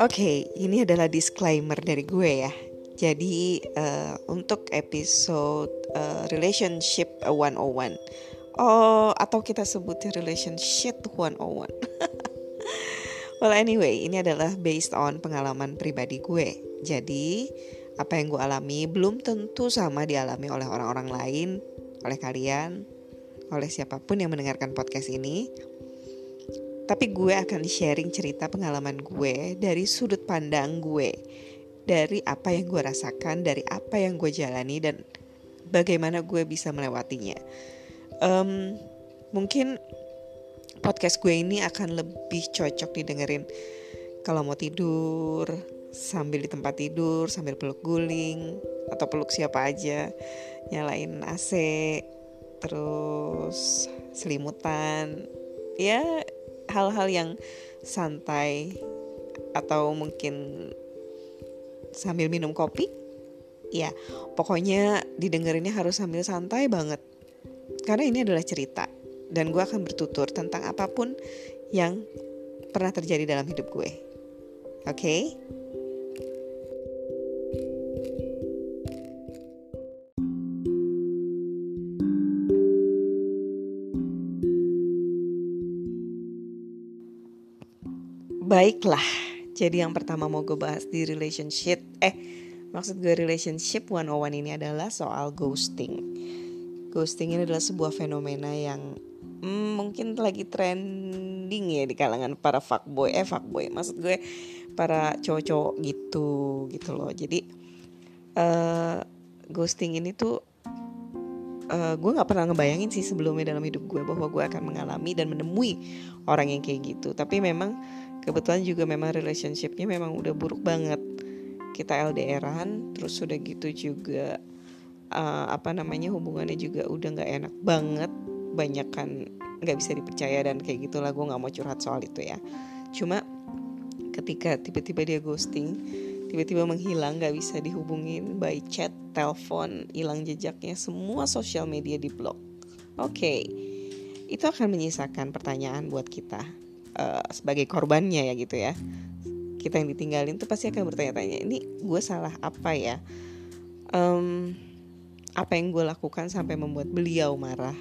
Oke, ini adalah disclaimer dari gue ya. Jadi uh, untuk episode uh, relationship 101 Oh, atau kita sebutnya relationship 101 Well anyway, ini adalah based on pengalaman pribadi gue. Jadi apa yang gue alami belum tentu sama dialami oleh orang-orang lain Oleh kalian, oleh siapa pun yang mendengarkan podcast ini Tapi gue akan sharing cerita pengalaman gue dari sudut pandang gue. Dari apa yang gue rasakan, dari apa yang gue jalani dan bagaimana gue bisa melewatinya. Um, mungkin podcast gue ini akan lebih cocok didengerin kalau mau tidur sambil di tempat tidur sambil peluk guling atau peluk siapa aja. Nyalain AC terus selimutan. Ya hal-hal yang santai atau mungkin sambil minum kopi ya pokoknya didengerinnya harus sambil santai banget karena ini adalah cerita dan gue akan bertutur tentang apa pun yang pernah terjadi dalam hidup gue oke okay? Baiklah, jadi yang pertama mau gue bahas di relationship Eh maksud gue relationship 101 ini adalah soal ghosting. Ghosting ini adalah sebuah fenomena yang hmm, mungkin lagi trending ya di kalangan para fuckboy Eh fuckboy maksud gue para cowok-cowok gitu gitu loh. Jadi uh, ghosting ini tuh uh, gue nggak pernah ngebayangin sih sebelumnya dalam hidup gue bahwa gue akan mengalami dan menemui orang yang kayak gitu. Tapi memang kebetulan juga memang relationshipnya memang udah buruk banget. Kita LDRan terus udah gitu juga uh, apa namanya hubungannya juga udah nggak enak banget. Banyak kan nggak bisa dipercaya dan kayak gitulah gue nggak mau curhat soal itu ya. Cuma ketika tiba-tiba dia ghosting tiba-tiba menghilang nggak bisa dihubungin by chat telepon hilang jejaknya semua sosial media di blok oke okay. itu akan menyisakan pertanyaan buat kita uh, sebagai korbannya ya gitu ya. Kita yang ditinggalin tuh pasti akan bertanya-tanya ini gue salah apa ya? Um, apa yang gue lakukan sampai membuat beliau marah?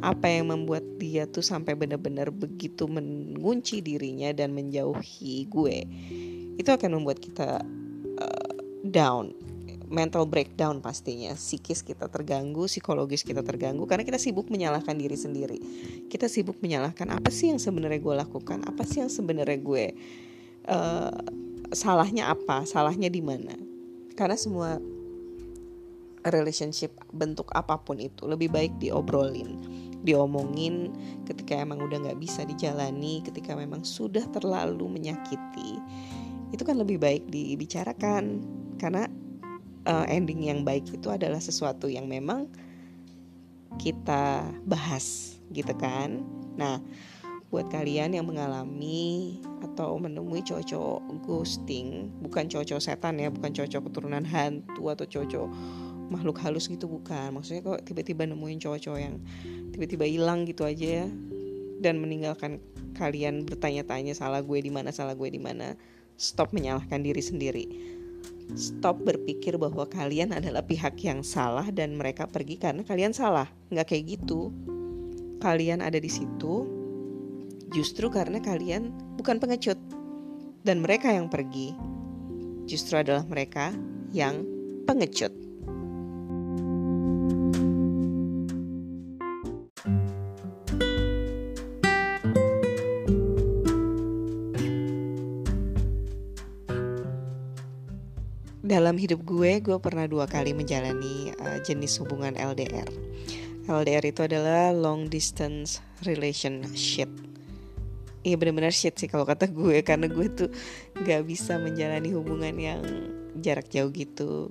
Apa yang membuat dia tuh sampai benar-benar begitu mengunci dirinya dan menjauhi gue? Itu akan membuat kita uh, down mental breakdown pastinya. Psikis kita terganggu psikologis kita terganggu karena kita sibuk menyalahkan diri sendiri. Kita sibuk menyalahkan apa sih yang sebenarnya gue lakukan? Apa sih yang sebenarnya gue uh, salahnya apa? Salahnya di mana? Karena semua relationship bentuk apa pun itu lebih baik diobrolin diomongin ketika emang udah nggak bisa dijalani ketika memang sudah terlalu menyakiti. Itu kan lebih baik dibicarakan. Karena uh, ending yang baik itu adalah sesuatu yang memang kita bahas gitu kan? Nah buat kalian yang mengalami atau menemui cowok-cowok ghosting bukan cowok-cowok setan ya bukan cowok-cowok keturunan hantu atau cowok-cowok makhluk halus gitu bukan. Maksudnya kok tiba-tiba nemuin cowok-cowok yang tiba-tiba hilang gitu aja ya dan meninggalkan kalian bertanya-tanya salah gue di mana salah gue di mana stop menyalahkan diri sendiri stop berpikir bahwa kalian adalah pihak yang salah dan mereka pergi karena kalian salah. Nggak kayak gitu. Kalian ada di situ justru karena kalian bukan pengecut. Dan mereka yang pergi justru adalah mereka yang pengecut. Dalam hidup gue, gue pernah dua kali menjalani uh, jenis hubungan LDR. LDR itu adalah long distance relationship. Iya benar-benar shit sih kalau kata gue karena gue tuh gak bisa menjalani hubungan yang jarak jauh gitu.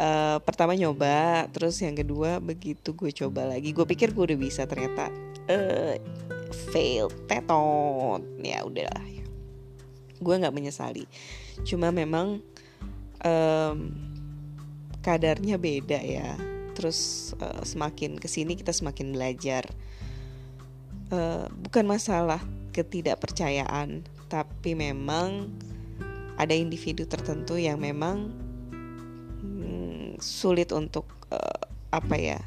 Uh, pertama nyoba, terus yang kedua begitu gue coba lagi, gue pikir gue udah bisa ternyata uh, fail, tetot, ya udahlah. Gue nggak menyesali, cuma memang um, kadarnya beda ya terus uh, semakin ke sini kita semakin belajar uh, bukan masalah ketidakpercayaan tapi memang ada individu tertentu yang memang hmm, sulit untuk uh, apa ya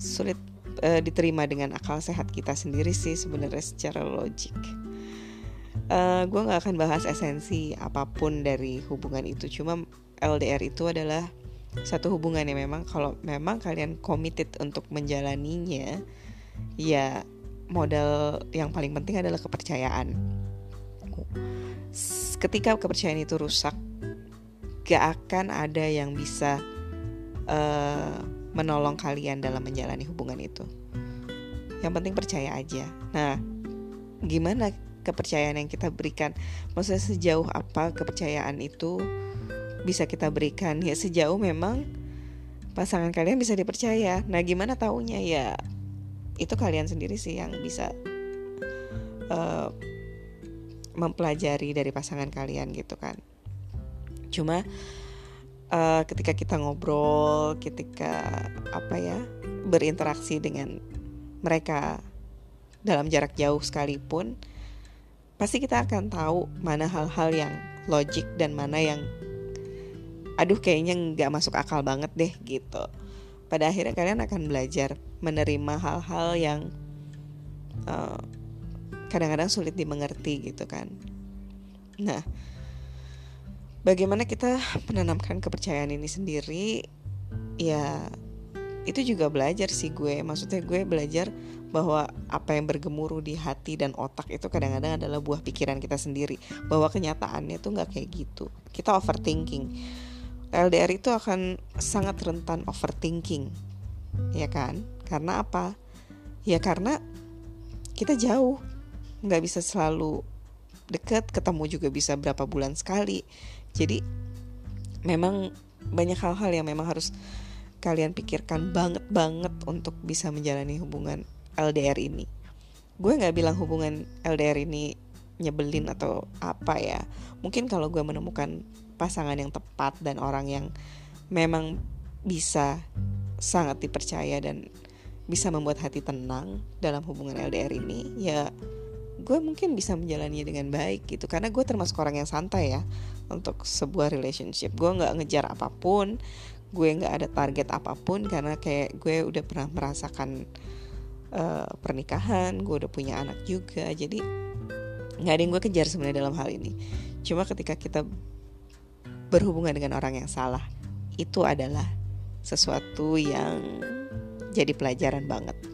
sulit uh, diterima dengan akal sehat kita sendiri sih sebenarnya secara logik. Uh, gue nggak akan bahas esensi apa pun dari hubungan itu, cuma LDR itu adalah satu hubungan yang memang kalau memang kalian committed untuk menjalaninya, ya modal yang paling penting adalah kepercayaan. Ketika kepercayaan itu rusak, gak akan ada yang bisa uh, menolong kalian dalam menjalani hubungan itu. Yang penting percaya aja. Nah, gimana kepercayaan yang kita berikan? Maksudnya sejauh apa kepercayaan itu bisa kita berikan? Ya sejauh memang pasangan kalian bisa dipercaya. Nah, gimana taunya ya? Itu kalian sendiri sih yang bisa uh, mempelajari dari pasangan kalian gitu kan. Cuma uh, ketika kita ngobrol, ketika apa ya berinteraksi dengan mereka dalam jarak jauh sekalipun, pasti kita akan tahu mana hal-hal yang logik dan mana yang aduh kayaknya nggak masuk akal banget deh gitu. Pada akhirnya kalian akan belajar menerima hal-hal yang eh, kadang-kadang sulit dimengerti gitu kan. Nah, bagaimana kita menanamkan kepercayaan ini sendiri ya itu juga belajar sih gue. Maksudnya gue belajar bahwa apa yang bergemuruh di hati dan otak itu kadang-kadang adalah buah pikiran kita sendiri bahwa kenyataannya tuh nggak kayak gitu. Kita overthinking. LDR itu akan sangat rentan overthinking ya kan? Karena apa? Ya karena kita jauh. Nggak bisa selalu dekat ketemu juga bisa berapa bulan sekali. Jadi memang banyak hal-hal yang memang harus kalian pikirkan banget banget untuk bisa menjalani hubungan LDR ini. Gue nggak bilang hubungan LDR ini nyebelin atau apa ya. Mungkin kalau gue menemukan pasangan yang tepat dan orang yang memang bisa sangat dipercaya dan bisa membuat hati tenang dalam hubungan LDR ini, ya gue mungkin bisa menjalaninya dengan baik gitu karena gue termasuk orang yang santai ya untuk sebuah relationship gue nggak ngejar apa pun gue nggak ada target apa pun karena kayak gue udah pernah merasakan uh, pernikahan gue udah punya anak juga jadi nggak ada yang gue kejar sebenarnya dalam hal ini. Cuma ketika kita berhubungan dengan orang yang salah itu adalah sesuatu yang jadi pelajaran banget